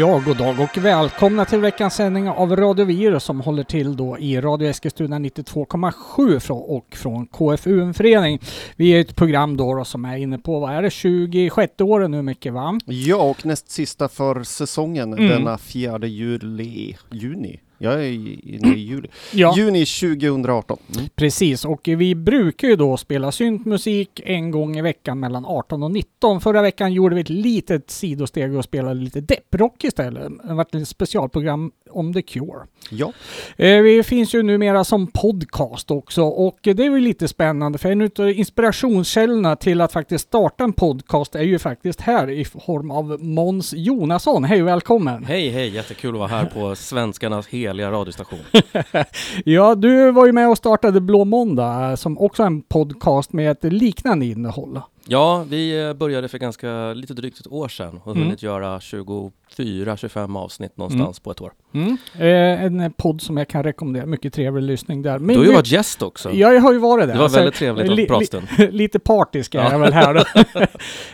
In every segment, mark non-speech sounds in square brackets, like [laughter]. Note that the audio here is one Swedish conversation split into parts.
Ja, god dag och välkomna till veckans sändning av Radio Virus som håller till då i Radio Eskilstuna 92,7 från, och från KFU en förening. Vi är ett program då, då som är inne på, vad är det, 26 året nu mycket va? Ja, och näst sista för säsongen Mm. denna 4 juli, juni. Jag är i- inne i juli. Ja, Juni 2018. Mm. precis. Och vi brukar ju då spela syntmusik en gång i veckan mellan 18 och 19. Förra veckan gjorde vi ett litet sidosteg och spelade lite depprock istället. Det var ett specialprogram om The Cure. Ja, Eh, Vi finns ju numera som podcast också och det är ju lite spännande för en av inspirationskällorna till att faktiskt starta en podcast är ju faktiskt här i form av Måns Jonasson. Hej och välkommen! Hej hej, jättekul att vara här på svenskarnas Telia radiostation. [laughs] Ja, du var ju med och startade Blå Måndag eh, som också är en podcast med ett liknande innehåll. Ja, vi eh, började för ganska lite drygt ett år sedan och Mm. hunnit göra 24-25 avsnitt någonstans på ett år. Mm. Eh, En podd som jag kan rekommendera, mycket trevlig lyssning där. Men Du har ju varit gäst också. Ja, jag har ju varit där. Det var Alltså, väldigt trevligt li- att li- [laughs] Lite partisk är Ja. jag väl här då. [laughs]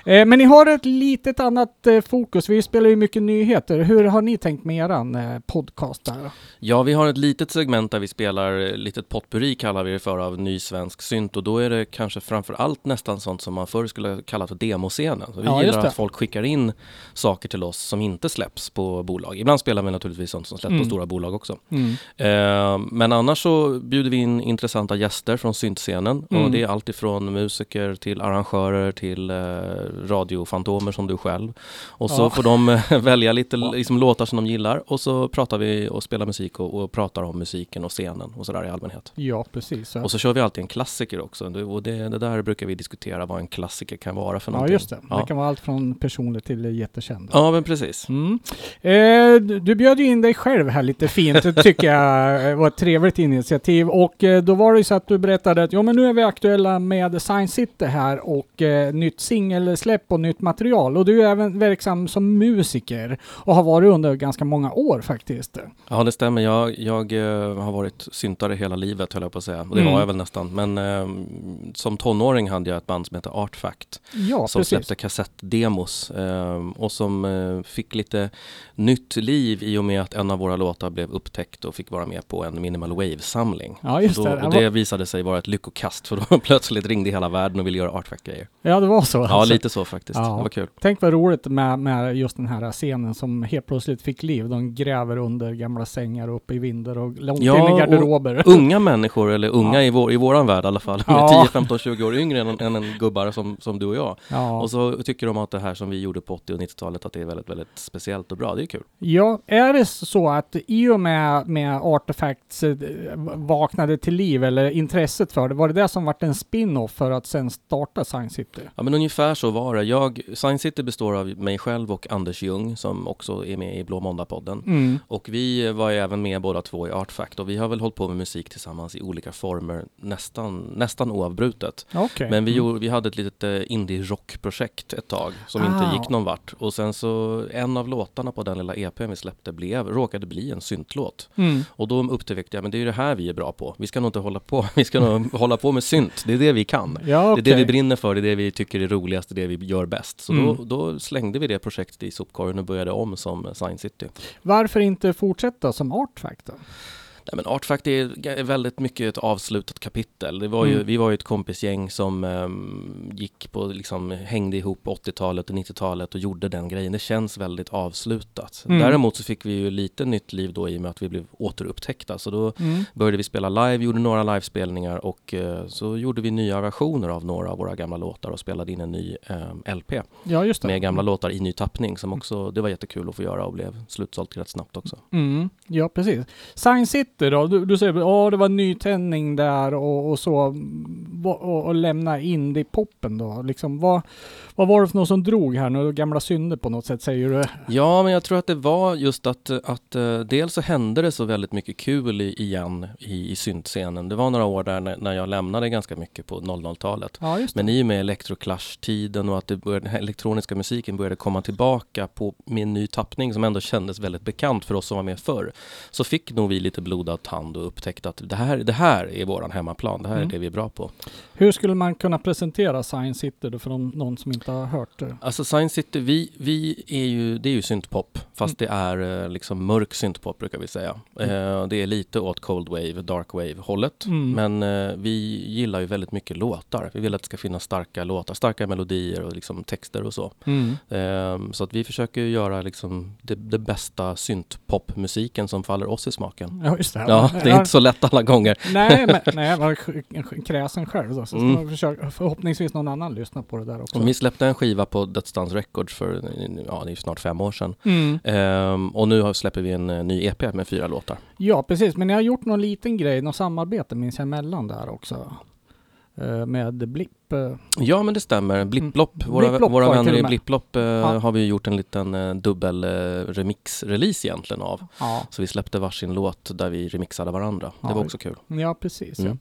[laughs] Eh, Men ni har ett litet annat eh, fokus. Vi spelar ju mycket nyheter. Hur har ni tänkt med eran eh, podcast där? Ja, vi har ett litet segment där vi spelar eh, litet potpurri kallar vi det för av ny svensk synt och då är det kanske framför allt nästan sånt som man förr skulle kalla för demoscenen. Så vi Ja, gillar att folk skickar in saker till oss som inte släpps på bolag. Ibland spelar vi naturligtvis sånt som släpps Mm. på stora bolag också. Mm. Eh, men annars så bjuder vi in intressanta gäster från syntscenen Mm. och det är allt ifrån musiker till arrangörer till eh, radiofantomer som du själv. Och så Ja. får de eh, [laughs] välja lite liksom, låtar som de gillar och så pratar vi och spelar musik och, och pratar om musiken och scenen och sådär i allmänhet. Ja, precis. Så. Och så kör vi alltid en klassiker också och det, det där brukar vi diskutera vad en klassiker kan vara för Ja, någonting. just det. Ja. Det kan vara allt från personligt till jättekänd. Ja, men precis. Mm. Eh, du- du bjöd ju in dig själv här lite fint. Det [laughs] tycker jag eh, var ett trevligt initiativ. Och eh, då var det ju så att du berättade att ja, men nu är vi aktuella med Science City här och eh, nytt singelsläpp och nytt material. Och du är även verksam som musiker och har varit under ganska många år faktiskt. Ja, det stämmer. Jag, jag eh, har varit syntare hela livet, höll jag på att säga. Och det Mm. var jag väl nästan. Men eh, som tonåring hade jag ett band som heter Artfact. Ja, som precis. släppte kassettdemos. Eh, och som eh, fick lite nytt liv i och med att en av våra låtar blev upptäckt och fick vara med på en Minimal Wave-samling. Ja, just det. och det visade sig vara ett lyckokast för då [laughs] plötsligt ringde hela världen och ville göra Artfact-grejer. Ja, det var så. Ja, alltså. lite så faktiskt. Ja. Det var kul. Tänk vad roligt med, med just den här scenen som helt plötsligt fick liv. De gräver under gamla sängar och uppe i vindar och långt Ja, in i garderober. Unga människor, eller unga Ja. i, vår, i våran värld i alla fall, Ja. med 10, 15, 20 år yngre än, än en gubbar som, som du och jag. Ja. Och så tycker de att det här som vi gjorde på 80 och 90-talet, att det är väldigt, väldigt speciellt och bra. Det är kul. Ja, är det så att i och med, med Artifacts eh, vaknade till liv eller intresset för det, var det det som vart en spin-off för att sen starta Science City? Ja men ungefär så var det. Jag, Science City består av mig själv och Anders Ljung som också är med i Blå Måndag-podden. Mm. Och vi var ju även med båda två i Artfact och vi har väl hållit på med musik tillsammans i olika former nästan, nästan oavbrutet. Okej. Men vi, Mm. gjorde, vi hade ett litet eh, indie-rockprojekt ett tag som Ah. inte gick någon vart. Och sen så en av låtarna på den lilla EPn vi släppte blev, råkade bli en syntlåt. Mm. Och då upptäckte jag, men det är ju det här vi är bra på. Vi ska nog inte hålla på, [laughs] vi ska nog [laughs] hålla på med synt. Det är det vi kan. Ja, Det är det vi brinner för, det är det vi tycker är roligast, det är det vi gör bäst. Så Mm. då, då slängde vi det projektet i sopkorgen och började om som Science City. Varför inte fortsätta som Artfact då? Nej, men Artfact är väldigt mycket ett avslutat kapitel. Det var ju, Mm. Vi var ju ett kompisgäng som ehm, gick på, liksom, hängde ihop på 80-talet och 90-talet och gjorde den grejen. Det känns väldigt avslutat. Mm. Däremot så fick vi ju lite nytt liv då i och med att vi blev återupptäckta. Så då Mm. började vi spela live, gjorde några livespelningar och eh, så gjorde vi nya versioner av några av våra gamla låtar och spelade in en ny eh, LP Ja, just det. med gamla låtar i ny tappning som också, det var jättekul att få göra och blev slutsålt rätt snabbt också. Mm, ja, precis. Science City då? Du, du säger ja, det var nytändning där och, och så. Och, och lämna indie-poppen då. Liksom, vad, vad var det för något som drog här nu? Gamla synder på något sätt säger du? Ja, men jag tror att det var just att, att eh, dels så hände det så väldigt mycket kul i, igen i, i syntscenen. Det var några år där när, när jag lämnade ganska mycket på 00-talet. Ja. Men i och med Electroclash-tiden och att det började, den elektroniska musiken började komma tillbaka på, med en ny tappning som ändå kändes väldigt bekant för oss som var med förr. Så fick nog vi lite blod blodad tand och upptäckt att det här, det här är våran hemmaplan. Det här Mm. är det vi är bra på. Hur skulle man kunna presentera Science City då för de, någon som inte har hört det? Alltså Science City, vi, vi är ju, det är ju syntpop. Fast Mm. det är eh, liksom mörk syntpop brukar vi säga. Eh, det är lite åt cold wave, dark wave hållet. Mm. Men eh, vi gillar ju väldigt mycket låtar. Vi vill att det ska finnas starka låtar, starka melodier och liksom texter och så. Mm. Ehm, så att vi försöker göra liksom det, det bästa syntpopmusiken som faller oss i smaken. Ja, just det. Ja, det är inte så lätt alla gånger. Nej, men [laughs] nej, var kräsen själv då. Så Mm. försöka, förhoppningsvis någon annan lyssna på det där också. Vi släppte en skiva på Dödsdans Records för, ja det är snart fem år sedan. Mm. Ehm, och nu släpper vi en eh, ny EP med fyra låtar. Ja, precis. Men ni har gjort någon liten grej, något samarbete minns jag emellan där också. Eh, med Blipp. Eh, Ja men det stämmer. Blipplopp, våra, Blipplopp våra det vänner i. Blipplopp eh, Ja. har vi gjort en liten eh, dubbel eh, remix-release egentligen av. Ja, Så vi släppte varsin låt där vi remixade varandra. Det Ja, var också kul. ja precis. Mm.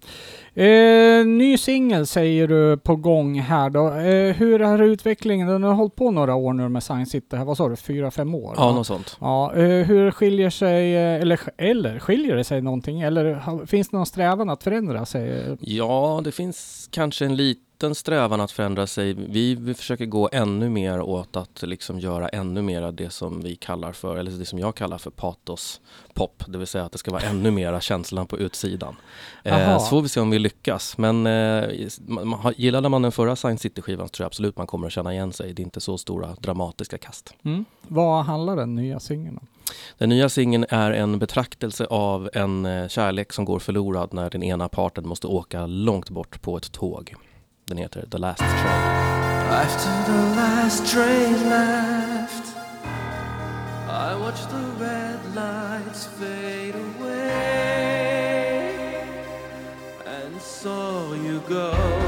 Eh, ny singel säger du på gång här då. Hur är utvecklingen? Den har hållit på några år nu med Science City. Här, vad sa du? Fyra, fem år? Ja, va? något sånt. Ja, hur skiljer sig, eller, eller skiljer det sig någonting? Eller finns det någon strävan att förändra sig? Ja, det finns kanske en liten strävan att förändra sig. Vi, vi försöker gå ännu mer åt att liksom göra ännu mer av det som vi kallar för, eller det som jag kallar för patos pop, det vill säga att det ska vara ännu mera känslan på utsidan. Eh, så får vi se om vi lyckas, men eh, man, gillade man den förra Science City-skivan så tror jag absolut man kommer att känna igen sig. Det är inte så stora dramatiska kast. Mm. Vad handlar den nya singeln om? Den nya singeln är en betraktelse av en eh, kärlek som går förlorad när den ena parten måste åka långt bort på ett tåg. Den heter The Last Train. After the last train left, I watched the red lights fade away and saw you go.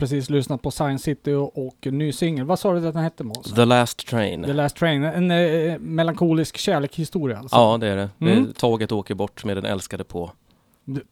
Precis lyssnat på Science City och, och ny singel. Vad sa du att den hette Måns? The Last Train. The Last Train. En eh, melankolisk kärlekshistoria alltså? Ja, det är det. det Mm. är, tåget åker bort med den älskade på.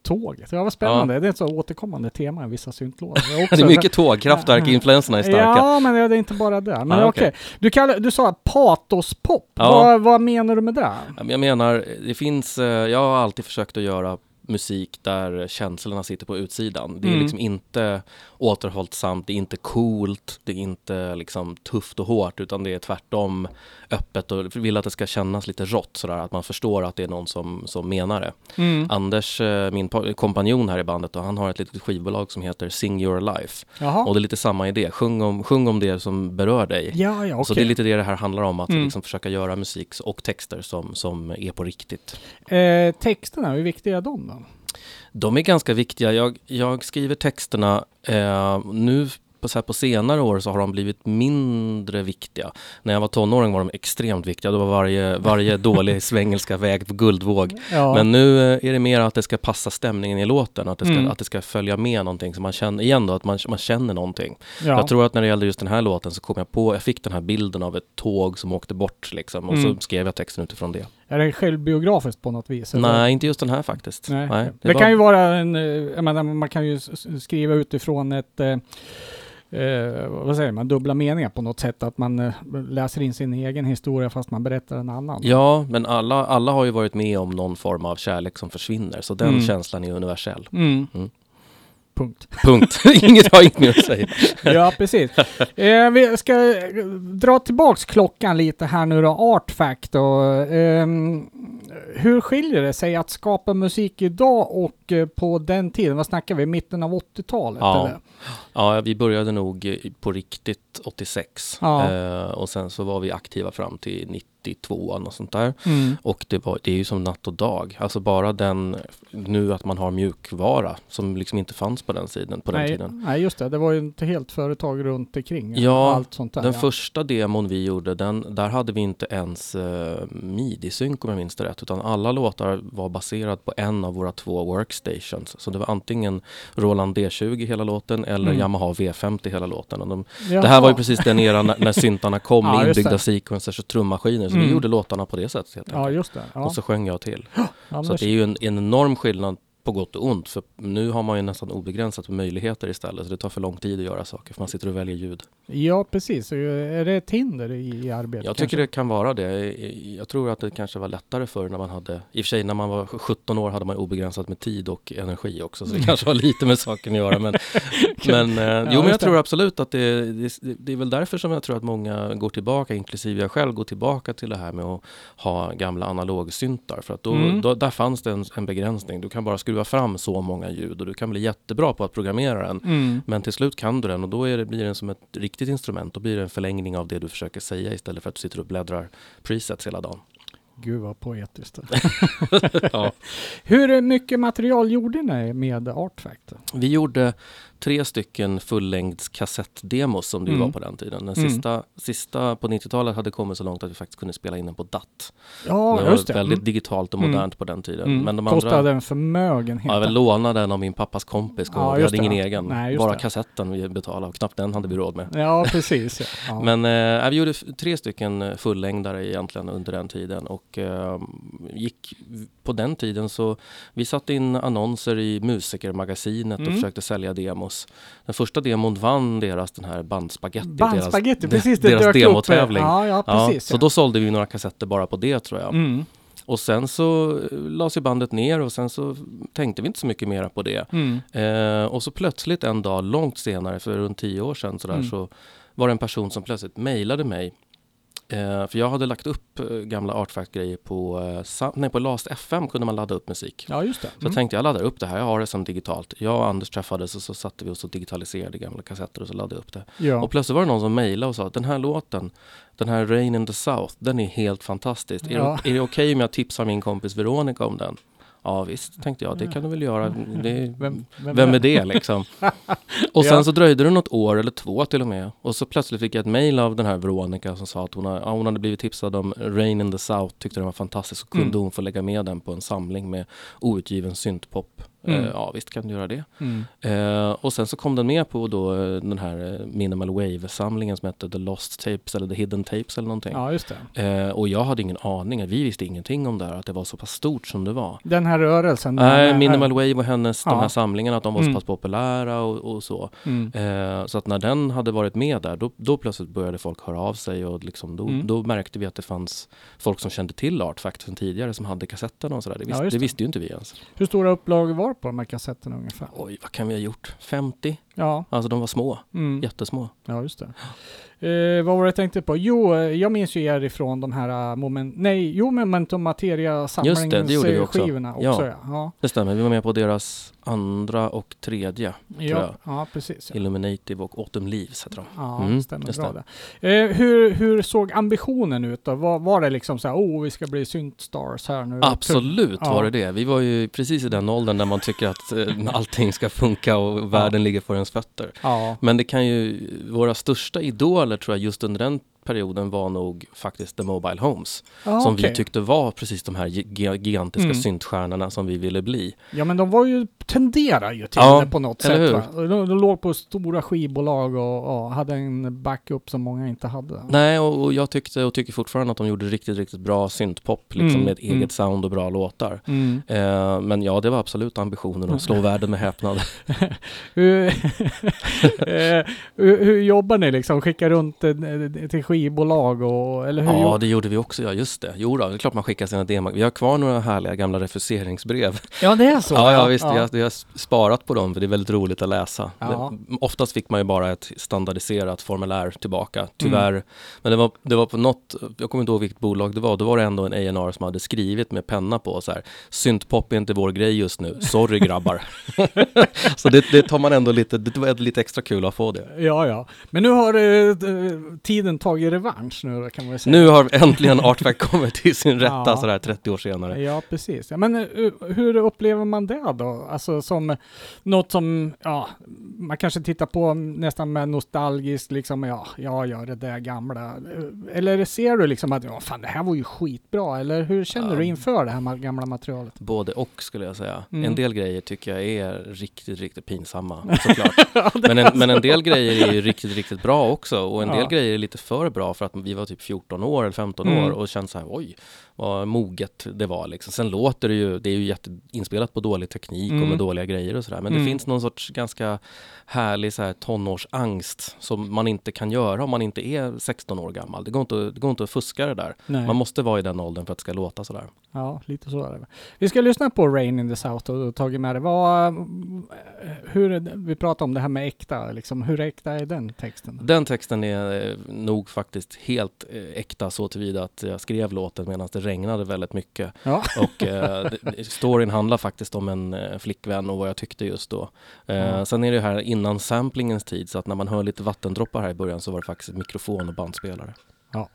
Tåget, ja vad spännande. Det är ett så återkommande tema i vissa syntlådor. [laughs] Det är mycket tågkraftverk, influenserna är starka. Ja, men det är inte bara det. Men Ah, okej. okej. Du, kallar, du sa patospop. Ja. Vad, vad menar du med det? Ja, Jag menar, det finns, eh, jag har alltid försökt att göra musik där känslorna sitter på utsidan. Det är Mm. liksom inte återhållsamt, det är inte coolt, det är inte liksom tufft och hårt utan det är tvärtom öppet och vill att det ska kännas lite rått sådär, att man förstår att det är någon som, som menar det. Mm. Anders, eh, min pa- kompanjon här i bandet, och han har ett litet skivbolag som heter Sing Your Life. Jaha. Och det är lite samma idé, sjung om, sjung om det som berör dig. Ja, ja, okej. Så det är lite det det här handlar om, att Mm. liksom försöka göra musik och texter som, som är på riktigt. eh, texterna, hur viktiga är de då? De är ganska viktiga. Jag, jag skriver texterna eh, nu på, så på senare år så har de blivit mindre viktiga. När jag var tonåring var de extremt viktiga. Då var varje, varje [laughs] dålig svengelska väg på guldvåg. Ja. Men nu eh, är det mer att det ska passa stämningen i låten, att det ska, Mm. att det ska följa med någonting så man känner, igen då, att man, man känner någonting. ja. Jag tror att när det gällde just den här låten så kom jag på, jag fick den här bilden av ett tåg som åkte bort liksom och Mm. så skrev jag texten utifrån det. Är det självbiografiskt på något vis? eller? Nej, inte just den här faktiskt. Nej. Nej, det var- kan ju vara en, eh, menar, man kan ju skriva utifrån ett eh, Eh, vad säger man, dubbla meningar på något sätt. Att man eh, läser in sin egen historia fast man berättar en annan. Ja, men alla, alla har ju varit med om någon form av kärlek som försvinner, så den Mm. känslan är universell. Mm. Mm. Punkt. Punkt. [laughs] Inget har inget mer att säga. [laughs] Ja, precis. Eh, vi ska eh, dra tillbaks klockan lite här nu då. Art Fact då. Ehm, hur skiljer det sig att skapa musik idag och eh, på den tiden? Vad snackar vi? Mitten av 80-talet? Ja. Eller? Ja, vi började nog i- på riktigt 86 Ja. eh, och sen så var vi aktiva fram till 92 och sånt där. Mm. Och det, var, det är ju som natt och dag. Alltså bara den, nu att man har mjukvara som liksom inte fanns på den tiden. På den nej, tiden. nej, just det. Det var ju ett helt företag runt omkring. Ja, allt sånt där. Den ja. första demon vi gjorde, den, där hade vi inte ens eh, midi-synk om jag minns det rätt. Utan alla låtar var baserad på en av våra två workstations. Så det var antingen Roland D20 hela låten eller Mm. Yamaha V50 hela låten. Och de, det här var ju precis den eran när, när syntarna kom [laughs] Ja, med inbyggda sequencers och trummaskiner. Så Mm. vi gjorde låtarna på det sättet helt Ja, enkelt. just det. Ja. Och så sjöng jag till. [gasps] ja, Så det är ju en, en enorm skillnad på gott och ont. För nu har man ju nästan obegränsat med möjligheter istället. Så det tar för lång tid att göra saker för man sitter och väljer ljud. ja, precis. Så Är det ett hinder i, i arbetet? Jag kanske? tycker det kan vara det. Jag tror att det kanske var lättare förr när man hade, i och för sig när man var 17 år hade man obegränsat med tid och energi också, så det [laughs] kanske har lite med saken att göra. Men, [laughs] men, eh, jo, men jag tror absolut att det, det, det är väl därför som jag tror att många går tillbaka, inklusive jag själv, går tillbaka till det här med att ha gamla analogsyntar. För att då, Mm. då, där fanns det en, en begränsning. Du kan bara skruva fram så många ljud och du kan bli jättebra på att programmera den. Mm. Men till slut kan du den och då är det, blir den som ett riktigt instrument. Då blir det en förlängning av det du försöker säga istället för att du sitter och bläddrar presets hela dagen. Gud vad poetiskt. [laughs] [laughs] Ja. Hur mycket material gjorde ni med Artfact? Vi gjorde tre stycken fullängds kassettdemos som det Mm. var på den tiden. Den Mm. sista, sista på 90-talet hade kommit så långt att vi faktiskt kunde spela in den på DAT. Ja, det var det. väldigt Mm. digitalt och Mm. modernt på den tiden. Mm. Men de Kostade andra, en förmögenhet. ja, jag lånade den av min pappas kompis. Ja, vi hade ingen det. egen. Nej, Bara det. kassetten vi betalade och knappt den hade vi råd med. Ja, precis. Ja. Ja. [laughs] Men eh, vi gjorde tre stycken eh, fullängdare egentligen under den tiden och eh, gick på den tiden så vi satte in annonser i Musikermagasinet Mm. och försökte sälja demos. Den första demon vann deras den här Bandspagetti, Bandspaghetti, deras, precis. Det deras demotävling. Ja, ja, Ja, precis. så då sålde vi några kassetter bara på det tror jag. Mm. Och sen så eh, lades ju bandet ner och sen så tänkte vi inte så mycket mera på det. Mm. Eh, och så plötsligt en dag, långt senare, för runt tio år sedan sådär, Mm. så var det en person som plötsligt mejlade mig. Eh, för jag hade lagt upp eh, gamla Artfact-grejer på, eh, nej, på Last FM kunde man ladda upp musik. Ja, just det. Så jag tänkte jag laddar upp det här, jag har det som digitalt. Jag och Anders träffades och så satte vi oss och digitaliserade gamla kassetter och så laddade jag upp det. Ja. Och plötsligt var det någon som mejlade och sa att den här låten, den här Rain in the South, den är helt fantastisk. Är, Ja. det, är det okej om jag tipsar min kompis Veronica om den? Ja visst, tänkte jag, det kan du väl göra. Det, Vem, vem är det liksom? [laughs] Och sen Ja. så dröjde det något år eller två till och med. Och så plötsligt fick jag ett mail av den här Veronica som sa att hon, ja, hon hade blivit tipsad om Rain in the South, tyckte den var fantastisk. Så kunde Mm. hon få lägga med den på en samling med outgiven syntpop. Mm. Eh, ja, visst kan du göra det. Mm. Eh, och sen så kom den med på då eh, den här eh, Minimal Wave-samlingen som hette The Lost Tapes eller The Hidden Tapes eller någonting. Ja, just det. Eh, och jag hade ingen aning, vi visste ingenting om det här, att det var så pass stort som det var. Den här rörelsen. Nej, här- Minimal Wave och hennes, Ja. de här samlingarna, att de var Mm. så pass populära och, och så. Mm. Så att när den hade varit med där, då, då plötsligt började folk höra av sig och liksom, då, Mm. då märkte vi att det fanns folk som kände till Art Fact sedan tidigare som hade kassetterna och sådär. Det, visste- Ja, det det. visste ju inte vi ens. Hur stora upplagor var kvar på de här kassetterna ungefär? Oj, vad kan vi ha gjort? 50? Ja, Alltså de var små, mm. jättesmå. ja just det. Eh, vad var det jag tänkte på? Jo, eh, jag minns ju er ifrån de här uh, moment... Nej, jo, Momentum Materia det, det vi också. samlingsskivorna också. Ja. ja. Ja, Det stämmer, vi var med på deras andra och tredje. ja, jag. ja precis. Ja, Illuminative och Autumn Leaves heter de. ja Mm, det stämmer just bra det. det. Eh, hur, hur såg ambitionen ut då? Var, var det liksom så här, oh, vi ska bli syntstars här nu? Absolut var det det. Vi var ju precis i den åldern när man tycker att eh, allting ska funka och världen ligger för ens fötter. Ja, Men det kan ju, våra största idoler tror jag just under den perioden var nog faktiskt The Mobile Homes. ja som okej. vi tyckte var precis de här gi- gigantiska Mm. syntstjärnorna som vi ville bli. Ja men de var ju, tenderar ju till Ja, det på något sätt? De, de låg på stora skivbolag och, och hade en backup som många inte hade. Nej, och, och jag tyckte och tycker fortfarande att de gjorde riktigt, riktigt bra syntpop liksom Mm, med ett eget mm. sound och bra låtar. Mm. Eh, men ja, det var absolut ambitionen att slå [laughs] världen med häpnad. Hur, [laughs] eh, hur, hur jobbar ni liksom? Skickar runt eh, till skivbolag och, eller hur? Ja, det gjorde vi också, ja just det. Jo då, det är klart man skickar sina demo. Vi har kvar några härliga gamla refuseringsbrev. ja det är så? ja, ja visst, ja. Vi, har, vi har sparat på dem för det är väldigt roligt att läsa. Ja. Det, oftast fick man ju bara ett standardiserat formulär tillbaka, tyvärr. Men det var, det var på något, jag kommer inte ihåg vilket bolag det var, då var det ändå en A&R som hade skrivit med penna på så här, syntpop är inte vår grej just nu, sorry grabbar. [laughs] så det, det tar man ändå lite, det var lite extra kul att få det. Ja, ja. Men nu har eh, tiden tagit revansch nu då, kan man säga. Nu har äntligen Artfact kommit till sin [laughs] rätta Ja. sådär 30 år senare. Ja, precis. Ja, men eh, hur upplever man det då? Alltså som något som, ja, man kanske tittar på nästan med nostalgiskt, liksom, ja, ja, ja, det där gamla. Eller ser du liksom att, ja, fan, det här var ju skitbra, eller hur känner du Ja. inför det här gamla materialet? Både och skulle jag säga. Mm. En del grejer tycker jag är riktigt, riktigt pinsamma [laughs] såklart. men, en, men en del grejer är ju riktigt, riktigt bra också och en del Ja. grejer är lite för bra för att vi var typ 14 år eller 15 Mm. år och kände så här, oj, vad moget det var liksom. Sen låter det ju, det är ju jätteinspelat på dålig teknik Mm. och med dåliga grejer och sådär. Men Mm. det finns någon sorts ganska härlig så här tonårsangst som man inte kan göra om man inte är 16 år gammal. Det går inte, det går inte att fuska det där. Nej. Man måste vara i den åldern för att det ska låta sådär. Ja, lite så är det. Vi ska lyssna på Rain in the South och tagit med det. Vad, hur, vi pratar om det här med äkta, liksom, hur äkta är den texten? Den texten är eh, nog faktiskt helt eh, äkta så tillvida att jag skrev låten medan det regnade väldigt mycket. Ja. [laughs] Och eh, storyn handlar faktiskt om en eh, flickvän och vad jag tyckte just då. Eh, Ja. Sen är det här innan samplingens tid så att när man hör lite vattendroppar här i början så var det faktiskt mikrofon och bandspelare. Ja.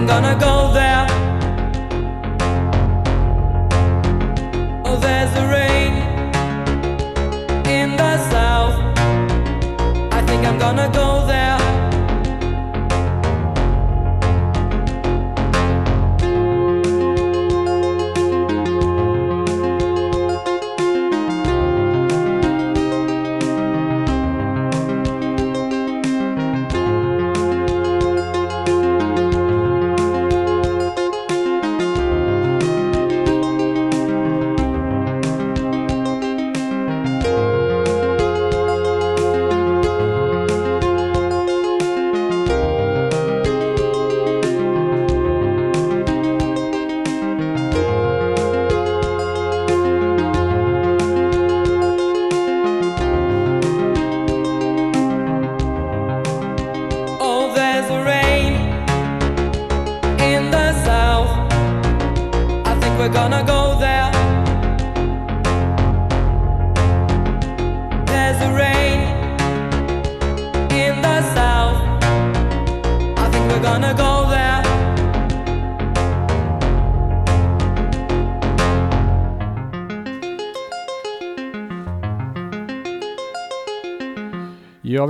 I'm gonna go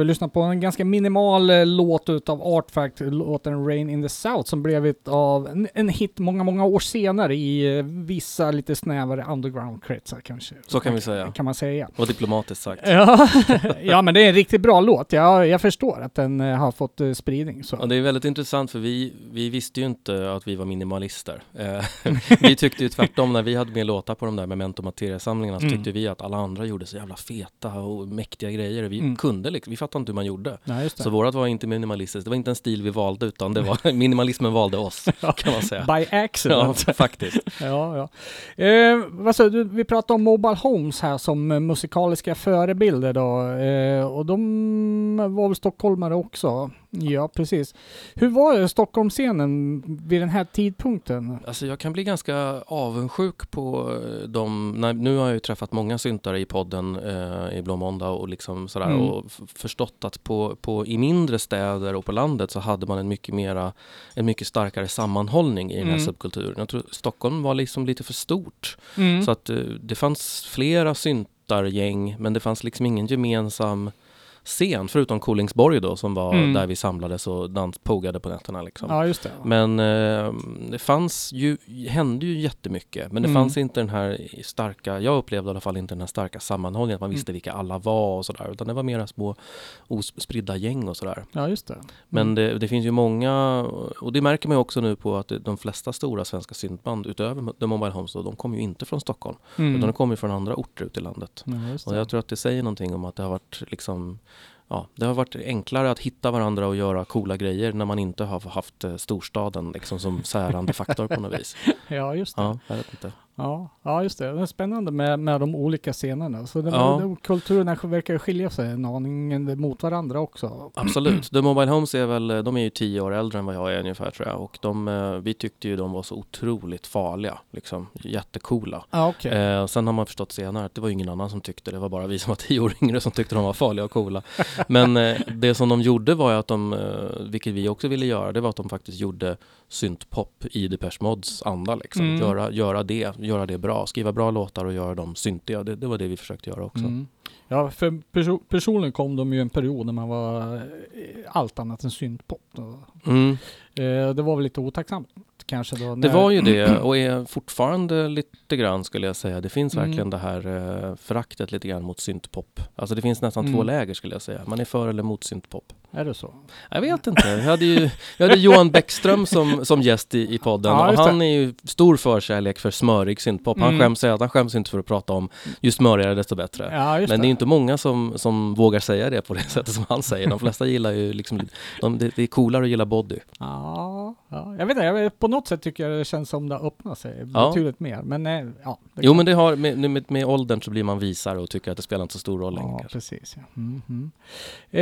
Jag vill lyssna på en ganska minimal eh, låt utav Art Fact, låten Rain in the South, som blev av en, en hit många, många år senare i eh, vissa lite snävare underground-kretsar kanske. Så kan vi säga. Kan man säga. Och diplomatiskt sagt. Ja, [laughs] ja men det är en riktigt bra låt. Jag, jag förstår att den eh, har fått spridning. Så. Ja, det är väldigt intressant för vi, vi visste ju inte att vi var minimalister. [laughs] Vi tyckte ju tvärtom när vi hade med låtar på de där Memento Materia-samlingarna så Mm. tyckte vi att alla andra gjorde så jävla feta och mäktiga grejer. Vi Mm. kunde liksom, vi fattade inte hur man gjorde. Nej. Så vårat var inte minimalistiskt, det var inte en stil vi valde utan det var [laughs] minimalismen valde oss [laughs] kan man säga. By Ja, accident. faktiskt. [laughs] Ja, ja. Eh, du, vi pratade om Mobile Homes här som eh, musikaliska förebilder då. Eh, och de var väl stockholmare också? Ja, precis. Hur var Stockholmsscenen vid den här tidpunkten? Alltså jag kan bli ganska avundsjuk på eh, de, när, nu har jag ju träffat många syntare i podden eh, i Blå Måndag och liksom sådär Mm. och förstått att på, på, i mindre städer och på landet så hade man en mycket mera, en mycket starkare sammanhållning i den här Mm. subkulturen. Jag tror Stockholm var liksom lite för stort. Mm. Så att eh, det fanns flera syntargäng men det fanns liksom ingen gemensam scen förutom Kolingsborg då som var Mm. där vi samlades och dans, pogade på nätterna liksom. Ja, just det. Men eh, det fanns ju, hände ju jättemycket men det Mm. fanns inte den här starka, jag upplevde i alla fall inte den här starka sammanhållningen att man Mm. visste vilka alla var och sådär utan det var mera små ospridda gäng och sådär. Ja, just det. Men Mm. det, det finns ju många, och det märker man ju också nu på att de flesta stora svenska syntband utöver The Mobile Homes då, de kommer ju inte från Stockholm Mm. utan de kommer från andra orter ute i landet. Ja, Och jag tror att det säger någonting om att det har varit liksom Ja, det har varit enklare att hitta varandra och göra coola grejer när man inte har haft eh, storstaden liksom som särande faktor på något vis. [laughs] Ja, just det. Ja, jag vet inte. Ja, ja just det. Det är spännande med, med de olika scenerna. Så det, Ja. de, kulturerna verkar skilja sig en aning mot varandra också. Absolut. The Mobile Homes är väl, de är ju tio år äldre än vad jag är ungefär tror jag. Och de, eh, vi tyckte ju de var så otroligt farliga, liksom jättecoola. Ja, okej. Eh, sen har man förstått senare att det var ingen annan som tyckte det, var bara vi som var tio år yngre som tyckte de var farliga och coola. [laughs] Men eh, det som de gjorde var ju att de, eh, vilket vi också ville göra, det var att de faktiskt gjorde syntpop i Depeche Mods anda liksom. Mm. Göra, göra det, göra det bra, skriva bra låtar och göra dem syntiga. Det, det var det vi försökte göra också. Mm. Ja, för perso- personligen kom de ju en period när man var eh, allt annat än syntpop. Mm. Eh, det var väl lite otacksamt kanske då. Det när- var ju det [clears throat] och är fortfarande lite grann skulle jag säga. Det finns Mm. verkligen det här eh, föraktet lite grann mot syntpop. Alltså det finns nästan Mm. två läger skulle jag säga. Man är för eller mot syntpop. Är det så? Jag vet inte. Jag hade ju jag hade Johan Bäckström som, som gäst i, i podden Ja, och det. han är ju stor förkärlek för smörig syntpop. Han Mm. skäms, säger att han skäms inte för att prata om ju smörigare desto bättre. Ja, Men det är inte många som, som vågar säga det på det [laughs] sättet som han säger. De flesta gillar ju liksom, de, det, det är coolare att gilla body. Ja, Ja, ja. Jag vet inte, jag på något sätt tycker jag det känns som det har öppnat sig betydligt mer. Men eh, ja. det Jo men det har, med, med, med åldern så blir man visare och tycker att det spelar inte så stor roll längre. Ja, kanske. precis. Ja. Mhm. Eh,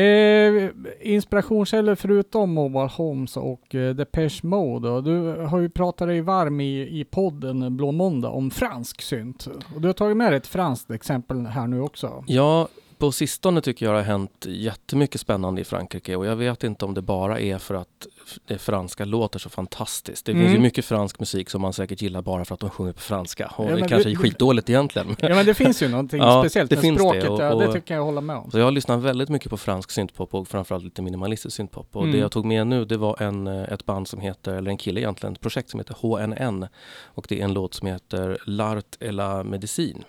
inspirationskällor förutom Mobile Homes och eh, Depeche Mode. Och du har ju pratat dig varm i, i podden Blå Måndag om fransk synt. Och du har tagit med dig ett franskt exempel här nu också. Ja, på sistone tycker jag det har hänt jättemycket spännande i Frankrike och jag vet inte om det bara är för att det franska låter så fantastiskt. Det finns Mm. ju mycket fransk musik som man säkert gillar bara för att de sjunger på franska och Ja, det kanske det- är skitdåligt egentligen. Ja men det finns ju någonting [laughs] Ja, speciellt det med finns det, språket. och- ja, det och- tycker jag hålla med om. Så jag har lyssnat väldigt mycket på fransk syntpop och framförallt lite minimalistisk syntpop. Och Mm. det jag tog med nu det var en, eh, ett band som heter, eller en kille egentligen, ett projekt som heter HNN. Och det är en låt som heter L'Art et la Medicine.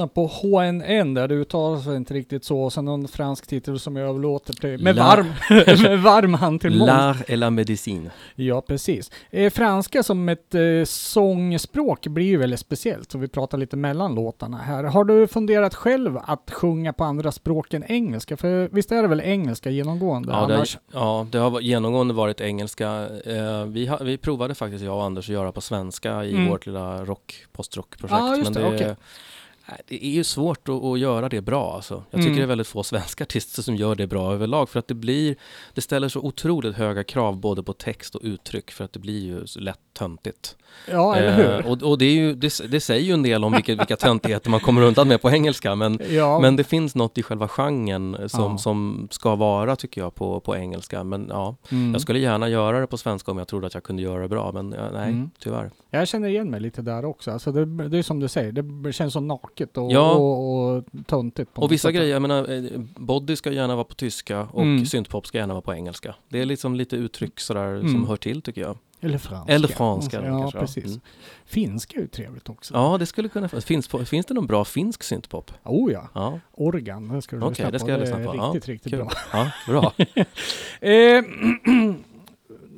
Jag vill lyssna på HNN där det uttalas inte riktigt så. Och sen någon fransk titel som jag överlåter till, med La- varm, [laughs] med varm hand till Måns. L'Art et la Medicine. Ja, precis. Eh, franska som ett eh, sångspråk blir ju väldigt speciellt, så vi pratar lite mellan låtarna här. Har du funderat själv att sjunga på andra språk än engelska? För visst är det väl engelska genomgående? Ja det, har, ja, det har genomgående varit engelska. Eh, vi, har, vi provade faktiskt, jag och Anders, att göra på svenska i Mm. vårt lilla rock, postrockprojekt. Just men det, det, okej. Det är ju svårt att, att göra det bra alltså. Jag tycker Mm. det är väldigt få svenska artister som gör det bra överlag för att det blir, det ställer så otroligt höga krav både på text och uttryck för att det blir ju så lätt töntigt. Ja, eller Eh, hur? och och det, ju, det, det säger ju en del om vilka, vilka töntigheter man kommer undan med på engelska men, ja, men det finns något i själva genren som, Ja. som ska vara tycker jag på, på engelska men ja, mm. jag skulle gärna göra det på svenska om jag trodde att jag kunde göra det bra men nej, Mm. tyvärr. Jag känner igen mig lite där också. Alltså det, det är som du säger, det känns så naket och, Ja. och, och töntigt. Och vissa sätt. grejer, jag menar, eh, body ska gärna vara på tyska och Mm. syntpop ska gärna vara på engelska. Det är liksom lite uttryck sådär Mm. som hör till tycker jag. Eller franska. Eller franska Ja, kanske, ja. precis. Mm. Finska är ju trevligt också. Ja, det skulle kunna finns, på- finns det någon bra finsk syntpop? Oh ja. Ja, Organ, det ska du Okej, lyssna det på. ska jag det lyssna är på. Ja, riktigt, riktigt kul. bra. Ja, bra. [laughs] [clears throat] [clears throat] [clears throat]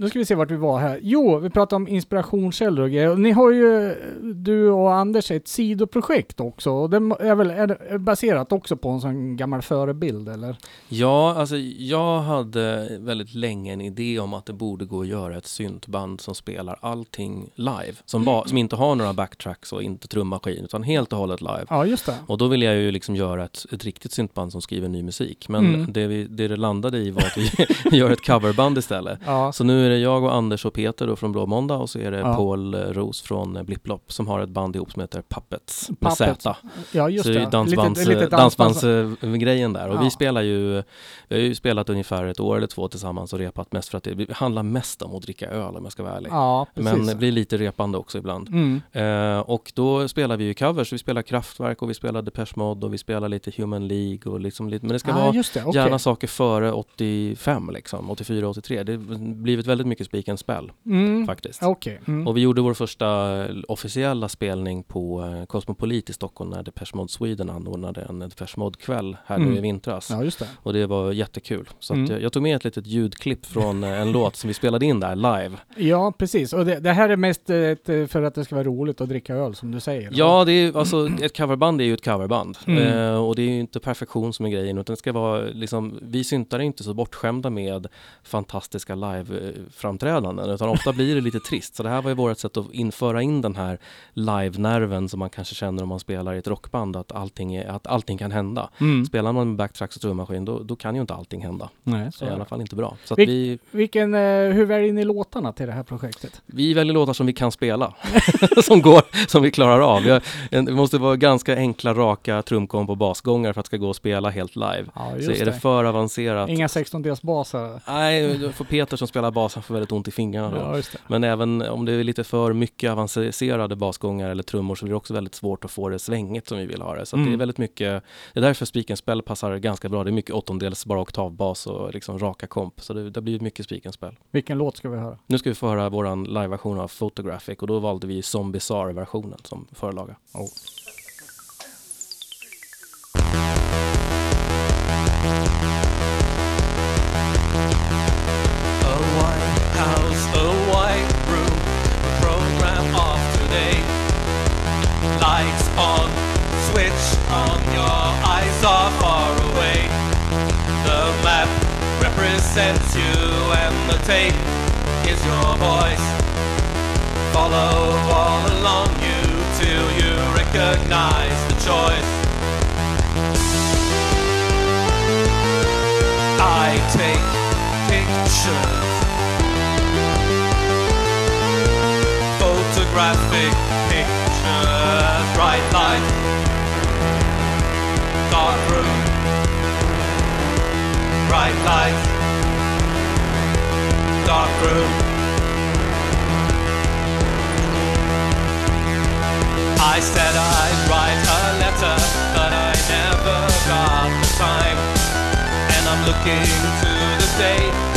Nu ska vi se vart vi var här. Jo, vi pratade om inspirationskällor och grejer. Ni har ju, du och Anders, ett sidoprojekt också. Och det är väl är baserat också på en sån gammal förebild, eller? Ja, alltså jag hade väldigt länge en idé om att det borde gå att göra ett syntband som spelar allting live. Som, ba, som inte har några backtracks och inte trummaskin, utan helt och hållet live. Ja, just det. Och då ville jag ju liksom göra ett, ett riktigt syntband som skriver ny musik. Men Mm. det, vi, det det landade i var att vi [laughs] gör ett coverband istället. Ja, Så nu det jag och Anders och Peter då från Blå Måndag och så är det Ja. Paul eh, Ros från eh, Blipplopp som har ett band ihop som heter Puppets med Puppets. Z. ja just så det dansbands, lite dansbandsgrejen där. Och Ja. vi spelar ju, vi har ju spelat ungefär ett år eller två tillsammans och repat mest för att det, handlar mest om att dricka öl om jag ska vara ärlig. Ja. Men det blir lite repande också ibland. Mm. Eh, och då spelar vi ju covers, vi spelar Kraftwerk och vi spelar Depeche Mode och vi spelar lite Human League och liksom lite, men det ska ah, vara det. okej. gärna saker före 85 liksom, 84, 83. Det har blivit väldigt mycket Speak and Spell Mm. faktiskt. Okej. Mm. Och vi gjorde vår första eh, officiella spelning på eh, Cosmopolit i Stockholm när Depeche Mode Sweden anordnade en Depeche Mode-kväll här nu Mm. i vintras. Ja, det. Och det var jättekul. Så Mm. att jag, jag tog med ett litet ljudklipp från eh, en [laughs] låt som vi spelade in där live. Ja, precis. Och det, det här är mest eh, eh, för att det ska vara roligt att dricka öl, som du säger. Ja, det är alltså ett coverband är ju ett coverband. Mm. Eh, och det är ju inte perfektion som är grejen, utan det ska vara liksom, vi syntar är inte så bortskämda med fantastiska live-framträdanden, utan ofta blir det lite trist. Så det här var ju vårt sätt att införa in den här live-nerven som man kanske känner om man spelar i ett rockband, att allting, är, att allting kan hända. Mm. Spelar man med backtracks och trummaskin, då, då kan ju inte allting hända. Nej, så I alla det. fall inte bra. Så Vil- vi, Vilken, eh, hur väljer ni låtarna till det här projektet? vi väljer låtar som vi kan spela, [laughs] som går, som vi klarar av. Vi har, en- det måste vara ganska enkla, raka trumkomp och basgångar för att det ska gå att spela helt live. Ja, Så är det för avancerat, Inga 16-delsbasar. nej, då får Peter som spelar bas, han får väldigt ont i fingrarna då. Ja. Men även om det är lite för mycket avancerade basgångar eller trummor så blir det också väldigt svårt att få det svängigt som vi vill ha det. Så att det är Mm. väldigt mycket, det är därför Spell passar ganska bra. Det är mycket åttondels bara oktavbas och liksom raka komp. Så det, det blir mycket Spell. Vilken låt ska vi höra? Nu ska vi få höra våran liveversion av Photographic och då valde vi Zombie versionen som förlaga. A house, a white room, the program of today. Lights on, switch on, your eyes are far away. The map represents you and the tape is your voice. Follow all along you till you recognize the choice. I take pictures, photographic pictures, bright light, dark room, bright light, dark room. I said I'd write a letter, but I never got the time. And I'm looking to the day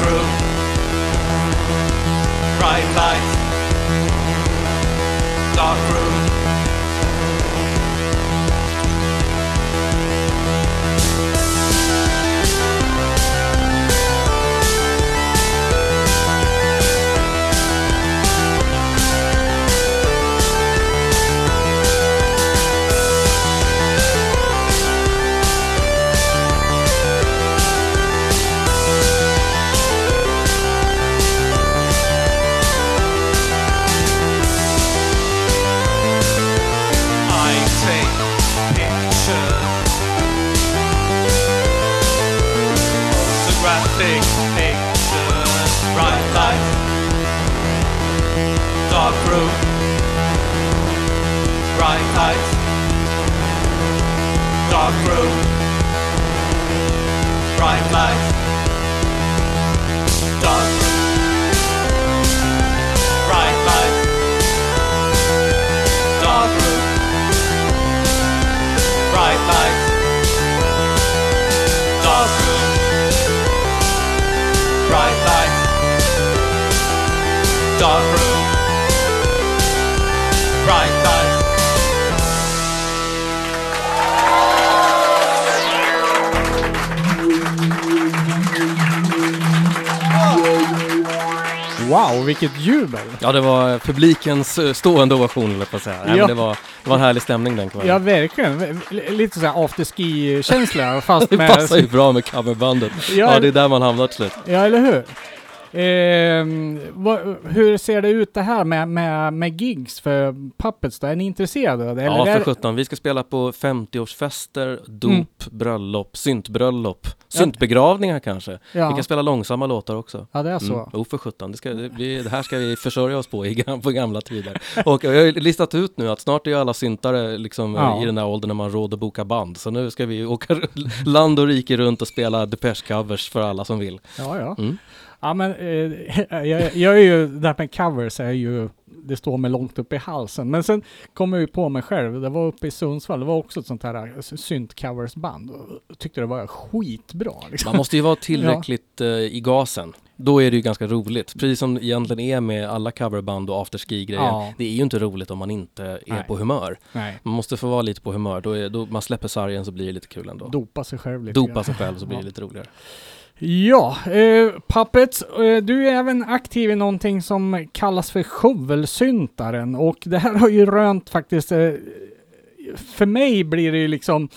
through. Bright lights, dark room. Dark room, bright lights, dark. Room, bright lights, dark room, bright lights, dark room, bright lights. Wow, vilket jubel! Ja, det var publikens eh, stående ovation, eller på att säga. Ja. men det, var, det var en härlig stämning den kvällen. Ja, verkligen. Lite såhär afterski-känsla fast [laughs] det med... passar ju bra med coverbandet. Ja, Ja, det är där man hamnar till slut. Ja, eller hur? Ehm, vad, hur ser det ut det här med, med, med gigs för Puppets då? Är ni intresserade? Eller Ja, för det- 17. Vi ska spela på 50-årsfester, dop, Mm. bröllop, syntbröllop, syntbegravningar kanske. Vi ja. kan spela långsamma låtar också. ja, det är så. Mm. Jo, för 17. Det, ska, det, det här ska vi försörja oss på i, på gamla tider. [laughs] Och jag har listat ut nu att snart är ju alla syntare liksom Ja. i den här åldern när man råd att boka band. Så nu ska vi åka [laughs] land och rike runt och spela Depeche-covers för alla som vill. Ja, ja. Mm. Ja, men eh, [laughs] jag, jag är ju, det här med covers är ju, det står mig långt upp i halsen. Men sen kom jag ju på mig själv, det var uppe i Sundsvall, det var också ett sånt här eh, synt-coversband. Tyckte det var skitbra. Liksom. Man måste ju vara [laughs] tillräckligt eh, i gasen. Då är det ju ganska roligt. Precis som egentligen är med alla coverband och afterski-grejer. Ja. Det är ju inte roligt om man inte är Nej. på humör. Nej, Man måste få vara lite på humör. Då, är, då man släpper sargen så blir det lite kul ändå. dopa sig själv lite. Dopa sig själv så blir det Ja. lite roligare. Ja, eh, Puppets, eh, du är även aktiv i någonting som kallas för shovelsyntaren och det här har ju rönt faktiskt, eh, för mig blir det ju liksom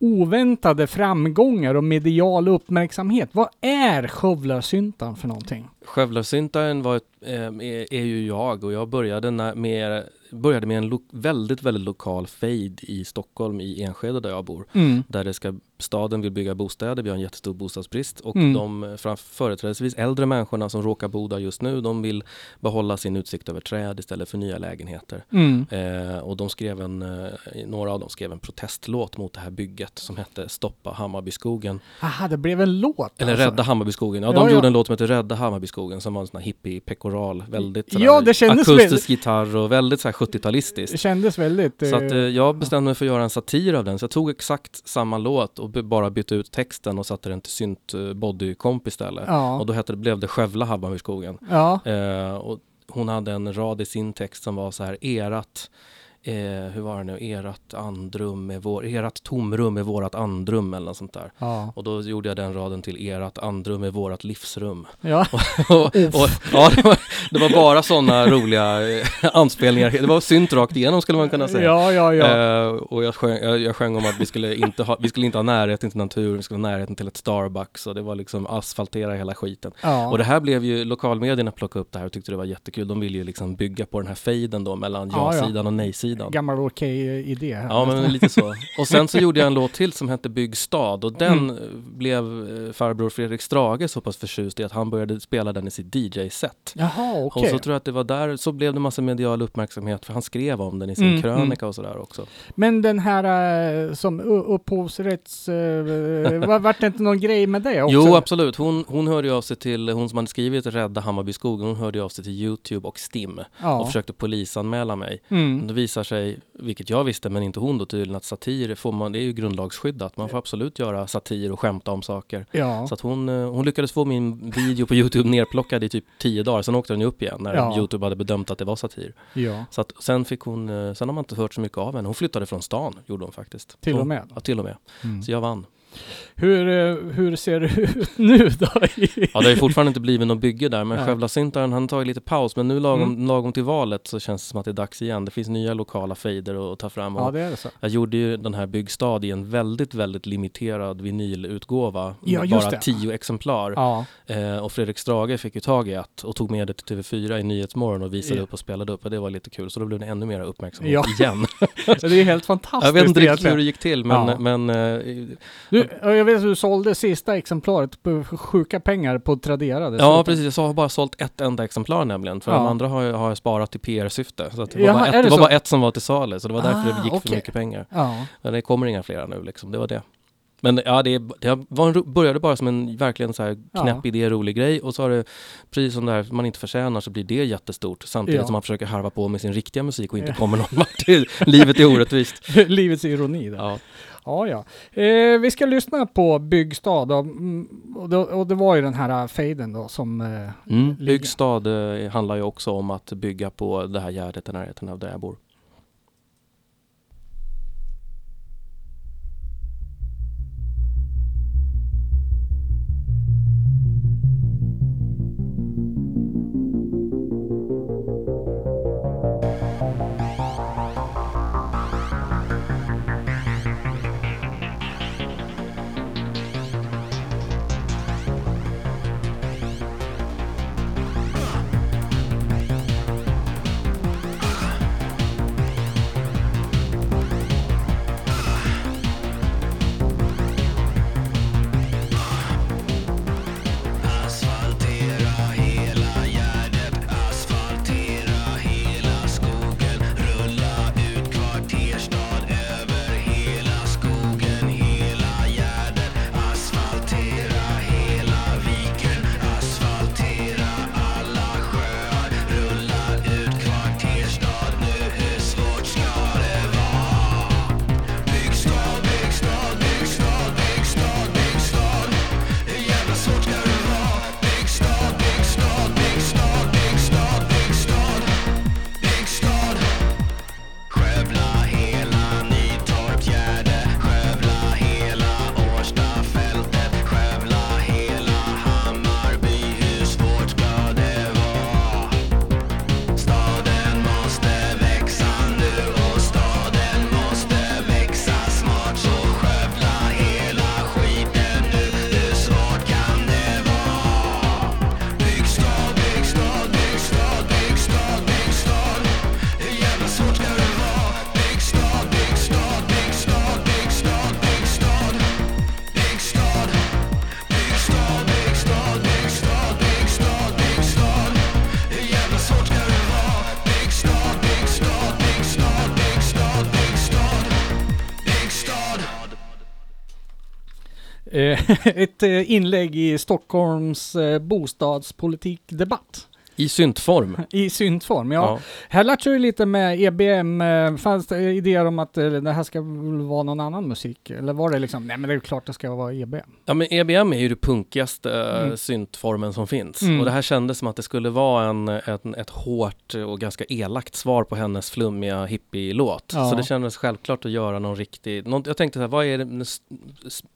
oväntade framgångar och medial uppmärksamhet. Vad är skövlarsyntaren för någonting? Skövlarsyntaren var ett, eh, är, är ju jag och jag började när, med, började med en lo, väldigt, väldigt lokal fade i Stockholm i Enskede där jag bor. Mm. Där det ska, staden vill bygga bostäder, vi har en jättestor bostadsbrist och Mm. de företrädesvis äldre människorna som råkar bo där just nu, de vill behålla sin utsikt över träd istället för nya lägenheter. Mm. Eh, och de skrev en, eh, några av dem skrev en protestlåt mot det här bygget som hette Stoppa Hammarbyskogen. Aha, det blev en låt Eller alltså. Rädda Hammarbyskogen. Ja, Ja, de ja. gjorde en låt som heter Rädda Hammarbyskogen som var en sån här hippie-pekoral. Väldigt sådär Ja, det kändes akustisk väldigt- gitarr och väldigt så här Det 70-talistiskt. kändes väldigt... Så att eh, eh, jag bestämde mig för att göra en satir av den. Så jag tog exakt samma låt och bara bytte ut texten och satte den till synt eh, bodykomp istället. ja. Och då hette det, blev det Skövla Hammarbyskogen. ja. Eh, och hon hade en rad i sin text som var så här, erat Eh, hur var det nu? Erat andrum är vår, erat tomrum är vårat andrum eller något sånt där. Ja. Och då gjorde jag den raden till erat andrum är vårat livsrum. Ja. [laughs] och, och, ja, det var, det var bara sådana roliga eh, anspelningar. Det var synt rakt igenom skulle man kunna säga. ja, ja, ja. Eh, och jag sjöng, jag, jag sjöng om att vi skulle, inte ha, vi skulle inte ha närheten till natur, vi skulle ha närheten till ett Starbucks och det var liksom asfaltera hela skiten. ja. Och det här blev ju, lokalmedierna plockade upp det här och tyckte det var jättekul. De ville ju liksom bygga på den här fejden då mellan Ja, ja. ja-sidan och nej-sidan. Gammal okej idé här. Ja men [laughs] lite så. Och sen så gjorde jag en låt till som hette Bygg stad och den Mm. eh, blev eh, farbror Fredrik Strage så pass förtjust i att han började spela den i sitt DJ-set. Jaha, okej. Och så tror jag att det var där, så blev det massa medial uppmärksamhet för han skrev om den i sin Mm, krönika och sådär också. Men den här eh, som upphovsrätts... Var, vart det inte någon grej med det också? Jo absolut, hon, hon hörde ju av sig till, hon som hade skrivit Rädda Hammarbyskogen, hon hörde ju av sig till Youtube och Stim och Ja. försökte polisanmäla mig. Mm. Det visar sig, vilket jag visste men inte hon då tydligen, att satir får man, det är ju grundlagsskyddat. Man får absolut göra satir och skämta om saker. Ja. Så att hon, eh, hon lyckades få min video på Youtube nerplockad i typ tio dagar, sen åkte den ju upp igen när Ja. Youtube hade bedömt att det var satir. ja. Så att sen fick hon, eh, sen har man inte hört så mycket av henne. Hon flyttade från stan, gjorde hon faktiskt. Till och med. Ja, till och med. Mm. Så jag vann. Hur, eh, hur ser det ut nu då? Ja, det har ju fortfarande inte blivit något bygge där, men Nej. Skövlasyntaren han tagit lite paus. Men nu lagom, Mm. lagom till valet så känns det som att det är dags igen. Det finns nya lokala fejder att ta fram. Ja, det är det så. Jag gjorde ju den här Byggstad i en väldigt, väldigt limiterad vinylutgåva. Ja, bara det. tio exemplar. Ja. Eh, och Fredrik Strage fick ju tag i ett och tog med det till TV4 i Nyhetsmorgon och visade Ja. upp och spelade upp. Och det var lite kul. Så då blev det ännu mer uppmärksamhet Ja. igen. [laughs] Det är helt fantastiskt jag vet inte riktigt hur det gick till, men, men eh, Du, Du, ja, jag vet att du sålde sista exemplaret på sjuka pengar på Tradera. Ja dessutom. precis, jag har bara sålt ett enda exemplar nämligen. För Ja. de andra har jag, har jag sparat i PR-syfte. Så det var, Jaha, bara, är ett, det var bara ett som var till salu, så det var därför Ah, det gick okej. för mycket pengar. Ja. Men det kommer inga flera nu liksom, det var det. Men ja, det, det var började bara som en verkligen så här Ja. knäpp idé, rolig grej och så har det, precis som det här man inte förtjänar så blir det jättestort samtidigt Ja. som man försöker harva på med sin riktiga musik och inte Ja. kommer någon vart. Livet är orättvist. [laughs] Livets ironi där. Ja. Ja, ja. Eh, vi ska lyssna på Byggstad då, mm, och, det, och det var ju den här fejden då som... Eh, Mm. Byggstad eh, handlar ju också om att bygga på det här gärdet i närheten av där jag bor. [laughs] ett eh, inlägg i Stockholms eh, bostadspolitikdebatt. I syntform. [laughs] I syntform, ja. Ja. Här lät ju lite med EBM, eh, fanns det idéer om att eh, det här ska vara någon annan musik? Eller var det liksom, nej men det är klart det ska vara EBM. Ja men EBM är ju det punkigaste eh, Mm. syntformen som finns. Mm. Och det här kändes som att det skulle vara en, en, ett hårt och ganska elakt svar på hennes flummiga hippie-låt. Ja. Så det kändes självklart att göra någon riktig, någon, jag tänkte så här, vad är den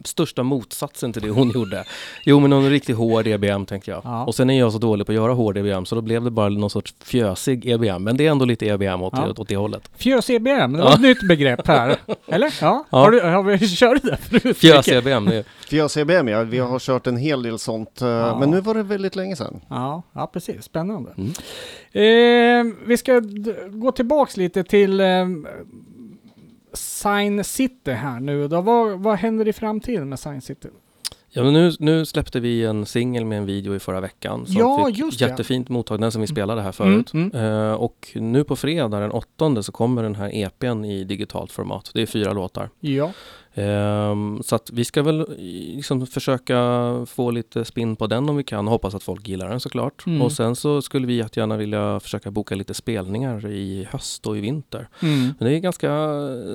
största motsatsen till det hon gjorde? Jo men någon riktigt hård EBM tänkte jag. Ja. Och sen är jag så dålig på att göra hård EBM så då blev det bara någon sorts fjösig EBM. Men det är ändå lite EBM åt, Ja. åt, det hållet. Fjös-EBM, det var Ja. ett nytt begrepp här. [laughs] Eller? Ja. Ja. Har, du, har vi [laughs] kört det förut? Fjös-EBM, det är Fjös EBM ja, vi har kört en hel del sånt. eh, Ja. Men nu var det väldigt länge sedan. Ja, ja precis. Spännande. Mm. Eh, vi ska gå tillbaks lite till eh, Sign City här nu. Då, vad, vad händer i framtiden med Sign City? Ja, men nu, nu släppte vi en singel med en video i förra veckan som Ja, fick jättefint mottagande, som vi spelade här förut. Mm, Eh, och nu på fredag den åttonde så kommer den här EPn i digitalt format. Det är fyra låtar. Ja. Ehm, så att vi ska väl liksom försöka få lite spinn på den om vi kan hoppas att folk gillar den såklart. Mm. Och sen så skulle vi jättegärna vilja försöka boka lite spelningar i höst och i vinter. Mm. Men det är ganska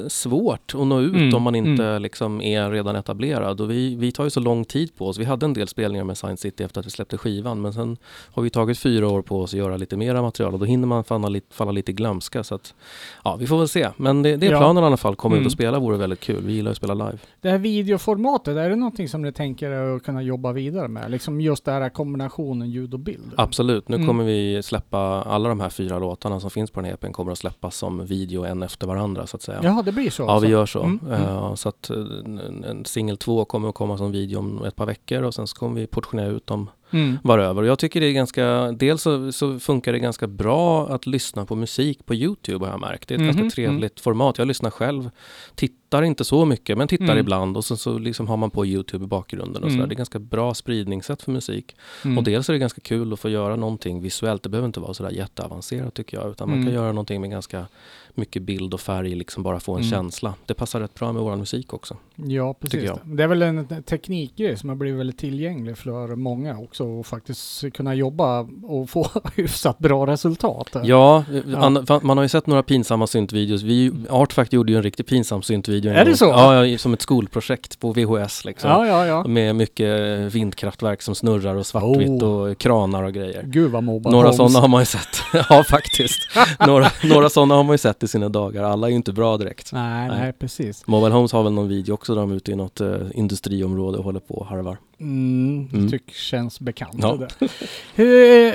svårt att nå ut Mm, om man inte mm. liksom är redan etablerad. Och vi, vi tar ju så lång tid på oss. Vi hade en del spelningar med Science City efter att vi släppte skivan. Men sen har vi tagit fyra år på oss att göra lite mera material och då hinner man falla lite, falla lite glömska. Så att, ja, vi får väl se. Men det, det är Ja. planen i alla fall. Komma Mm. ut och spela vore väldigt kul. Vi gillar att spela live. Det här videoformatet, är det någonting som ni tänker er att kunna jobba vidare med? Liksom just den här kombinationen ljud och bild? Absolut. Nu Mm. kommer vi släppa alla de här fyra låtarna som finns på den här EPn kommer att släppas som video en efter varandra så att säga. Jaha, det blir så? Ja, alltså? vi gör så. Mm, mm. Eh, så att eh, en, singel två kommer att komma som video om ett par veckor och sen så kommer vi portionera ut dem Mm. varöver. Och jag tycker det är ganska, dels så, så funkar det ganska bra att lyssna på musik på Youtube har jag märkt. Det är ett Mhm, ganska trevligt format. Jag lyssnar själv, titt, tittar inte så mycket, men tittar Mm. ibland och så, så liksom har man på Youtube i bakgrunden och Mm. sådär. Det är ganska bra spridningssätt för musik. Mm. Och dels är det ganska kul att få göra någonting visuellt. Det behöver inte vara sådär jätteavancerat tycker jag, utan man Mm. kan göra någonting med ganska mycket bild och färg, liksom bara få en Mm. känsla. Det passar rätt bra med vår musik också. Ja, precis. Det är väl en teknikgrej som har blivit väldigt tillgänglig för många också och faktiskt kunna jobba och få [laughs] hyfsat bra resultat. Ja, Ja. Man har ju sett några pinsamma syntvideos. Vi, Artfact gjorde ju en riktigt pinsam syntvideo. En Är det så? Ja, som ett skolprojekt på VHS liksom. ja, ja. ja. Med mycket vindkraftverk som snurrar och svartvitt Oh. och kranar och grejer. Gud vad mobbar Några sådana har man ju sett. [laughs] ja, faktiskt. några några sådana har man ju sett i sina dagar. Alla är ju inte bra direkt. Nej, nej, Nej. precis. Mobile Homes har väl någon video också där de är ute i något eh, industriområde och håller på och harvar. Mm, Mm. tycker känns bekant. Ja. Det. Hur,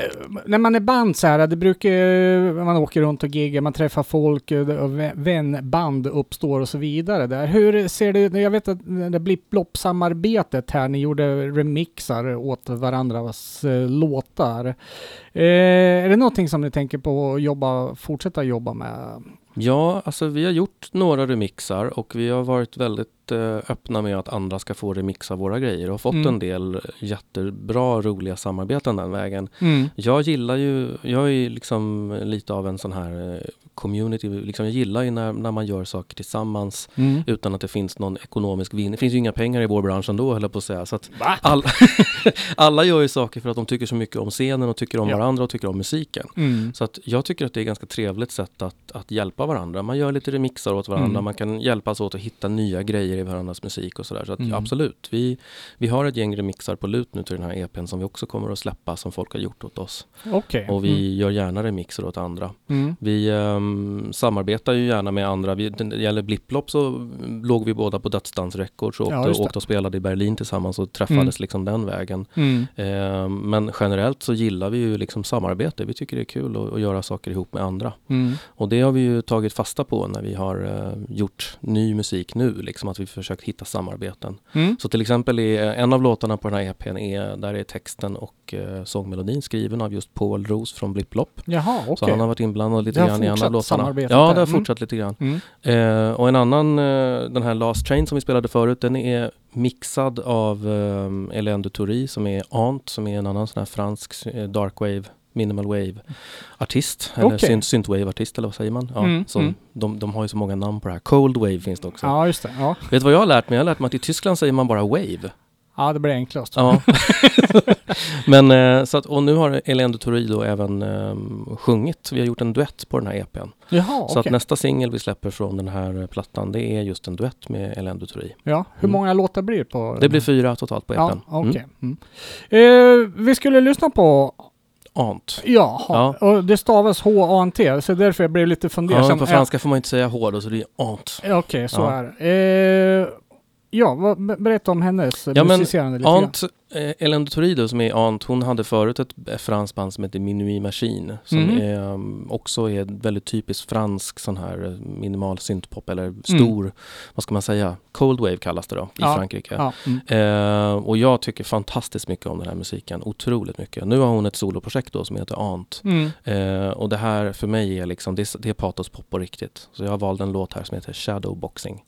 när man är band så här, det brukar, man åker runt och giggar, man träffar folk och vä- vänband uppstår och så vidare där. Hur ser det ut? Jag vet att det Blipp-Blopp-samarbetet här, ni gjorde remixar åt varandras eh, låtar. Eh, är det någonting som ni tänker på att jobba, fortsätta jobba med? Ja, alltså vi har gjort några remixar och vi har varit väldigt eh, öppna med att andra ska få remixa våra grejer och fått Mm. en del jättebra, roliga samarbeten den vägen. Mm. Jag gillar ju, jag är liksom lite av en sån här eh, community, liksom jag gillar ju när, när man gör saker tillsammans Mm. utan att det finns någon ekonomisk vinning. Det finns ju inga pengar i vår bransch ändå höll jag på att säga. Så att all, [laughs] alla gör ju saker för att de tycker så mycket om scenen och tycker om Ja. varandra och tycker om musiken. Mm. Så att jag tycker att det är ett ganska trevligt sätt att, att hjälpa varandra. Man gör lite remixar åt varandra, Mm. man kan hjälpas åt att hitta nya grejer i varandras musik och sådär. Så att Mm. absolut, vi, vi har ett gäng remixar på lut nu till den här EPn som vi också kommer att släppa som folk har gjort åt oss. Okej. Och vi gör gärna remixer åt andra. Mm. Vi samarbetar ju gärna med andra. Vi, när det gäller Blipplopp så mm, låg vi båda på Dödsdans Records och Ja, åkte, det. åkte och spelade i Berlin tillsammans och träffades liksom den vägen. Mm. Ehm, men generellt så gillar vi ju liksom samarbete. Vi tycker det är kul att, att göra saker ihop med andra. Mm. Och det har vi ju tagit fasta på när vi har eh, gjort ny musik nu, liksom att vi försökt hitta samarbeten. Mm. Så till exempel är en av låtarna på den här EPn, är, där är texten och eh, sångmelodin skriven av just Paul Roos från Blipplopp. Jaha, okej. Så han har varit inblandad lite grann i fortsatt låtarna. Ja, det har Mm. fortsatt lite grann. Mm. Eh, och en annan, eh, den här Last Train som vi spelade förut, den är mixad av eh, Hélène de Toury som är Ant, som är en annan sån här fransk eh, dark wave, minimal wave artist, eller Okej. synth, synthwave artist eller vad säger man? Ja, Mm, mm. De, de har ju så många namn på det här. Cold wave finns det också. Ja, just det. Ja. Vet du vad jag har lärt mig? Jag har lärt mig att i Tyskland säger man bara wave. Ja, det blir enklast. Ja. [laughs] Men eh, så att, och nu har Toury då även eh, sjungit. Vi har gjort en duett på den här EPn. Jaha, Så okej. att nästa singel vi släpper från den här eh, plattan, det är just en duett med de Toury. Ja, hur Mm. många låtar blir det på? Det blir fyra totalt på Ja, EPn. okej. Mm. Mm. Eh, vi skulle lyssna på, Ant. ja, Ja. och det stavas H-A-N-T, så därför jag blev lite Ja, fundersam. men på franska får man inte säga H då, så det är Ant. Ja, Okej, så Ja. är det. Eh, ja, vad, be- berätta om hennes Ja, musicerande lite grann. Eh, då, som är Ant, hon hade förut ett eh, franskt band som heter Minuit Machine. Som Mhm. är, um, också är väldigt typisk fransk sån här eh, minimal syntpop eller stor, vad ska man säga, cold wave kallas det då i Ja. Frankrike. Ja, mm. Eh, och jag tycker fantastiskt mycket om den här musiken, otroligt mycket. Nu har hon ett soloprojekt då som heter Ant. Mm. Eh, och det här för mig är liksom, det är, det är patospop på riktigt. Så jag valt en låt här som heter. Shadowboxing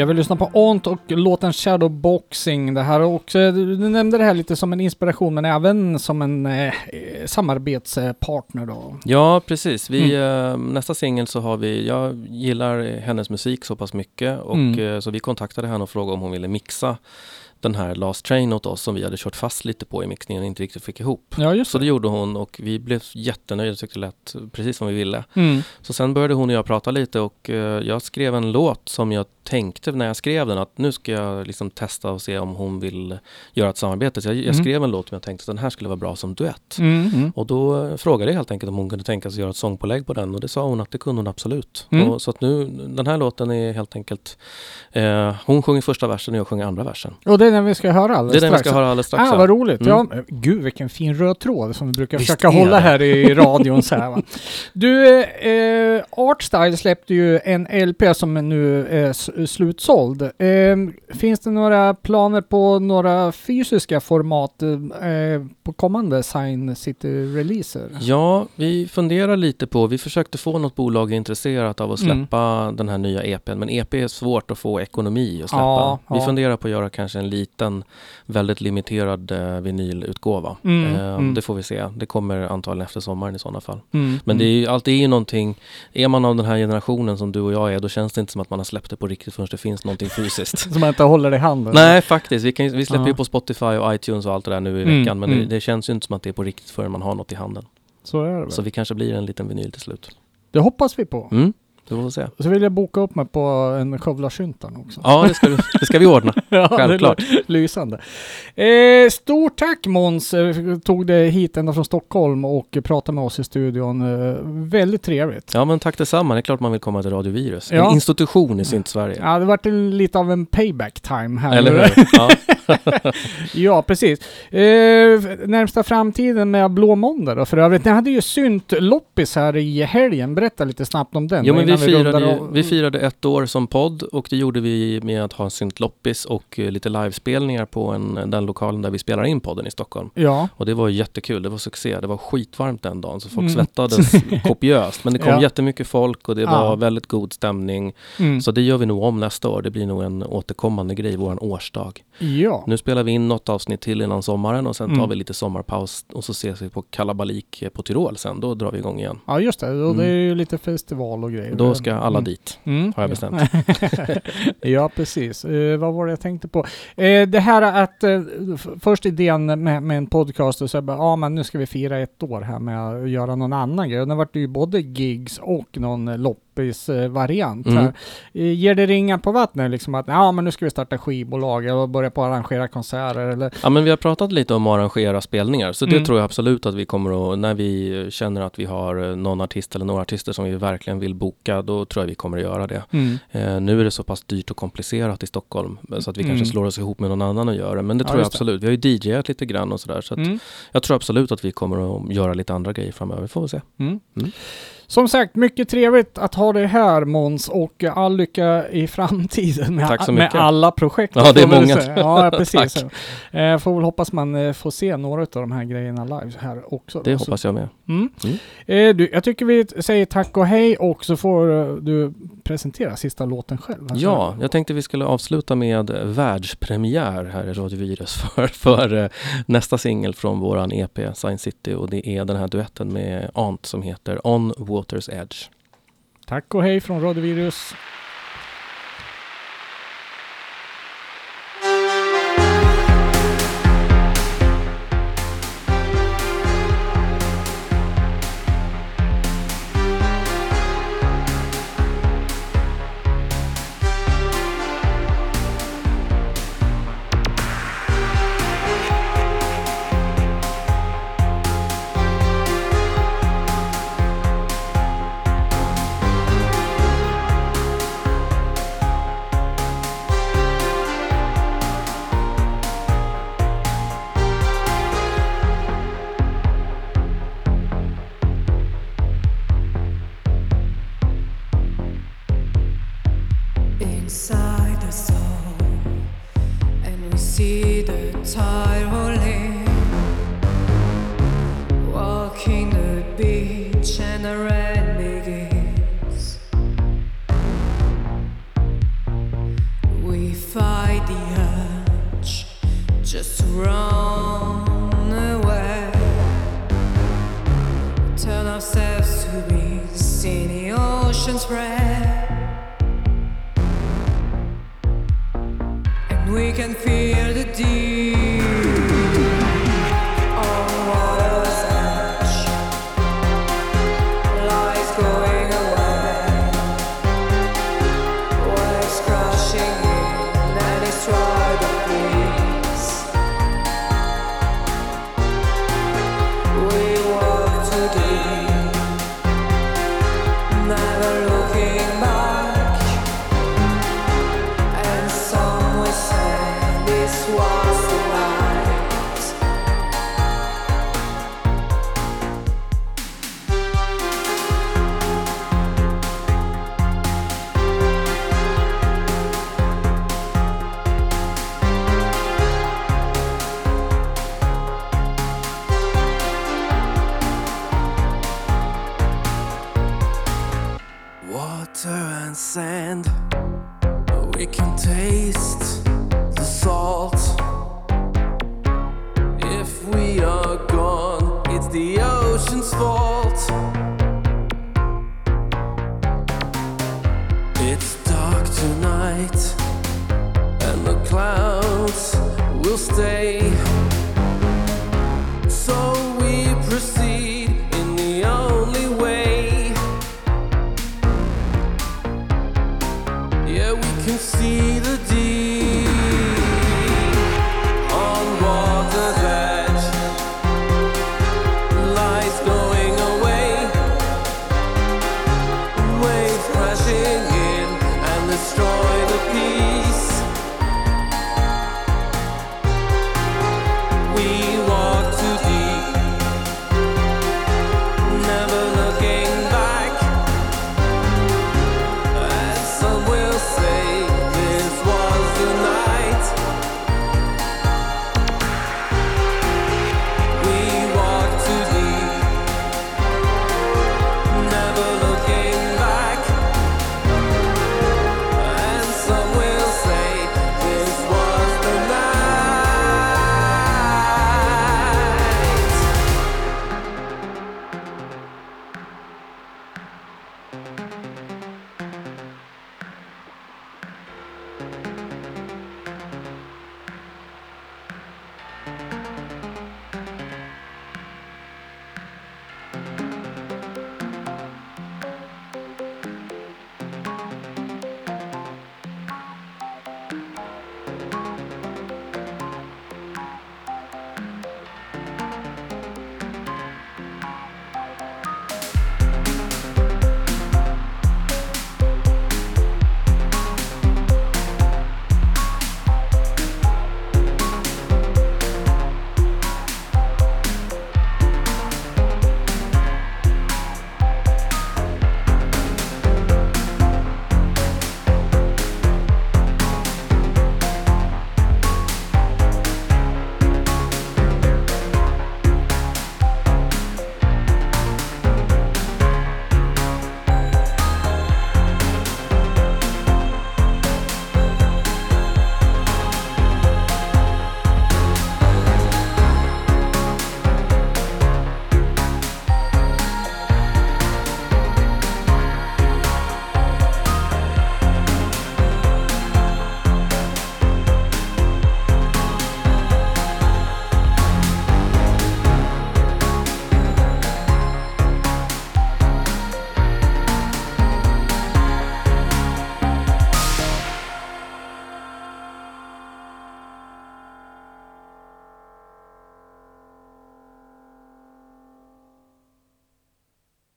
Jag vill lyssna på Ont och låten Shadowboxing. Det här eh, du nämnde det här lite som en inspiration men även som en eh, samarbetspartner då. Ja, precis. Vi, eh, nästa singel så har vi, jag gillar hennes musik så pass mycket och Mm. eh, så vi kontaktade henne och frågade om hon ville mixa den här Last Train åt oss som vi hade kört fast lite på i mixningen och inte riktigt fick ihop. Ja, just Så det det. gjorde hon och vi blev jättenöjda, tyckte det lät precis som vi ville. Mm. Så sen började hon och jag prata lite och eh, jag skrev en låt som jag tänkte när jag skrev den att nu ska jag liksom testa och se om hon vill göra ett samarbete. Så jag, jag Mm. skrev en låt som jag tänkte att den här skulle vara bra som duett. Mm. Mm. Och då frågade jag helt enkelt om hon kunde tänka sig göra ett sångpålägg på den och det sa hon att det kunde hon absolut. Mm. Och, så att nu, den här låten är helt enkelt, eh, hon sjunger första versen och jag sjunger andra versen. Och det är den vi ska höra alldeles Det är den vi strax. ska höra alldeles strax. Ah, vad roligt. Mm. Ja, gud vilken fin röd tråd som vi brukar Visst försöka hålla det. här i [laughs] radion så här va. Du, eh, Artstyle släppte ju en LP som nu är slutsåld. Eh, finns det några planer på några fysiska format eh, på kommande Sign City-releaser? Ja, vi funderar lite på, vi försökte få något bolag intresserat av att Mm. släppa den här nya EPn, men EP är svårt att få ekonomi att släppa. Ja, vi ja. funderar på att göra kanske en liten, väldigt limiterad eh, vinylutgåva. Mm, Eh, mm. Det får vi se. Det kommer antagligen efter sommaren i sådana fall. Mm, Men det är mm. ju alltid är ju någonting, är man av den här generationen som du och jag är, då känns det inte som att man har släppt det på riktigt förrän det finns någonting fysiskt. [laughs] Som man inte håller i handen? Nej, faktiskt. Vi, kan, vi släpper ju på Spotify och iTunes och allt det där nu i Mm, veckan, men mm. det, det känns ju inte som att det är på riktigt förrän man har något i handen. Så är det väl. Så vi kanske blir en liten vinyl till slut. Det hoppas vi på. Det får se. Så vill jag boka upp mig på en skövlaskyntan också. Ja, det ska, vi, det ska vi ordna. [laughs] Ja, Självklart. lysande. Eh, stort tack Måns, eh, tog det hit ända från Stockholm och pratade med oss i studion. Eh, väldigt trevligt. Ja, men tack detsamma. Det är klart man vill komma till Radio Virus. Ja. En institution i Synt-Sverige. Ja, det vart lite av en payback time här. Eller hur? [laughs] Ja. [laughs] ja, precis. Eh, närmsta framtiden med Blå Måndag då för övrigt. Ni hade ju synt loppis här i helgen. Berätta lite snabbt om den. Jo, men vi innan firade, av. vi firade ett år som podd och det gjorde vi med att ha en syntloppis och eh, lite livespelningar på en, den lokalen där vi spelar in podden i Stockholm. Ja, Och det var jättekul, det var succé. Det var skitvarmt den dagen så folk Mm. svettades [laughs] kopiöst. Men det kom Ja. jättemycket folk och det var Ja. väldigt god stämning. mm. Så det gör vi nog om nästa år. Det blir nog en återkommande grej, vår årsdag. ja. Nu spelar vi in något avsnitt till innan sommaren och sen tar Mm. vi lite sommarpaus och så ses vi på Kalabalik på Tyrol sen. Då drar vi igång igen. ja, just det. Och Mm. det är ju lite festival och grejer. Då ska alla Mm. dit, Mm. har jag Ja. bestämt. [laughs] ja, precis. Eh, vad var det jag tänkte på? Eh, det här att eh, f- först idén med, med en podcast och så bara, ja men nu ska vi fira ett år här med att göra någon annan grej. Och det vart ju både gigs och någon eh, loppis-variant Mm. Eh, ger det ringar på vattnet liksom att, ja men nu ska vi starta skivbolag och börja på att arrangera konserter eller? Ja men vi har pratat lite om att arrangera spelningar så det Mm. tror jag absolut att vi kommer att, när vi känner att vi har eh, någon artist eller några artister som vi verkligen vill boka, då tror jag vi kommer att göra det. Mm. Eh, nu är det så pass dyrt och komplicerat i Stockholm så att vi Mm. kanske slår oss ihop med någon annan och gör det. Men det Ja, tror jag just det. absolut. Vi har ju DJat lite grann och sådär så att Mm. jag tror absolut att vi kommer att göra lite andra grejer framöver, får vi se. Mm. Mm. Som sagt, mycket trevligt att ha dig här Måns och all lycka i framtiden med, Tack så med alla projekt. Ja, det är många. Ja, [laughs] precis. Eh, får väl hoppas man eh, får se några av de här grejerna live här också. Det då. Hoppas jag med. Mm. Mm. Eh, du, jag tycker vi säger tack och hej och så får eh, du presentera sista låten själv. Alltså, Ja, jag tänkte vi skulle avsluta med världspremiär här i Radio Virus [laughs] för, för eh, nästa singel från våran EP Science City och det är den här duetten med Ant som heter On Water's Edge. Tack och hej från Radio Virus.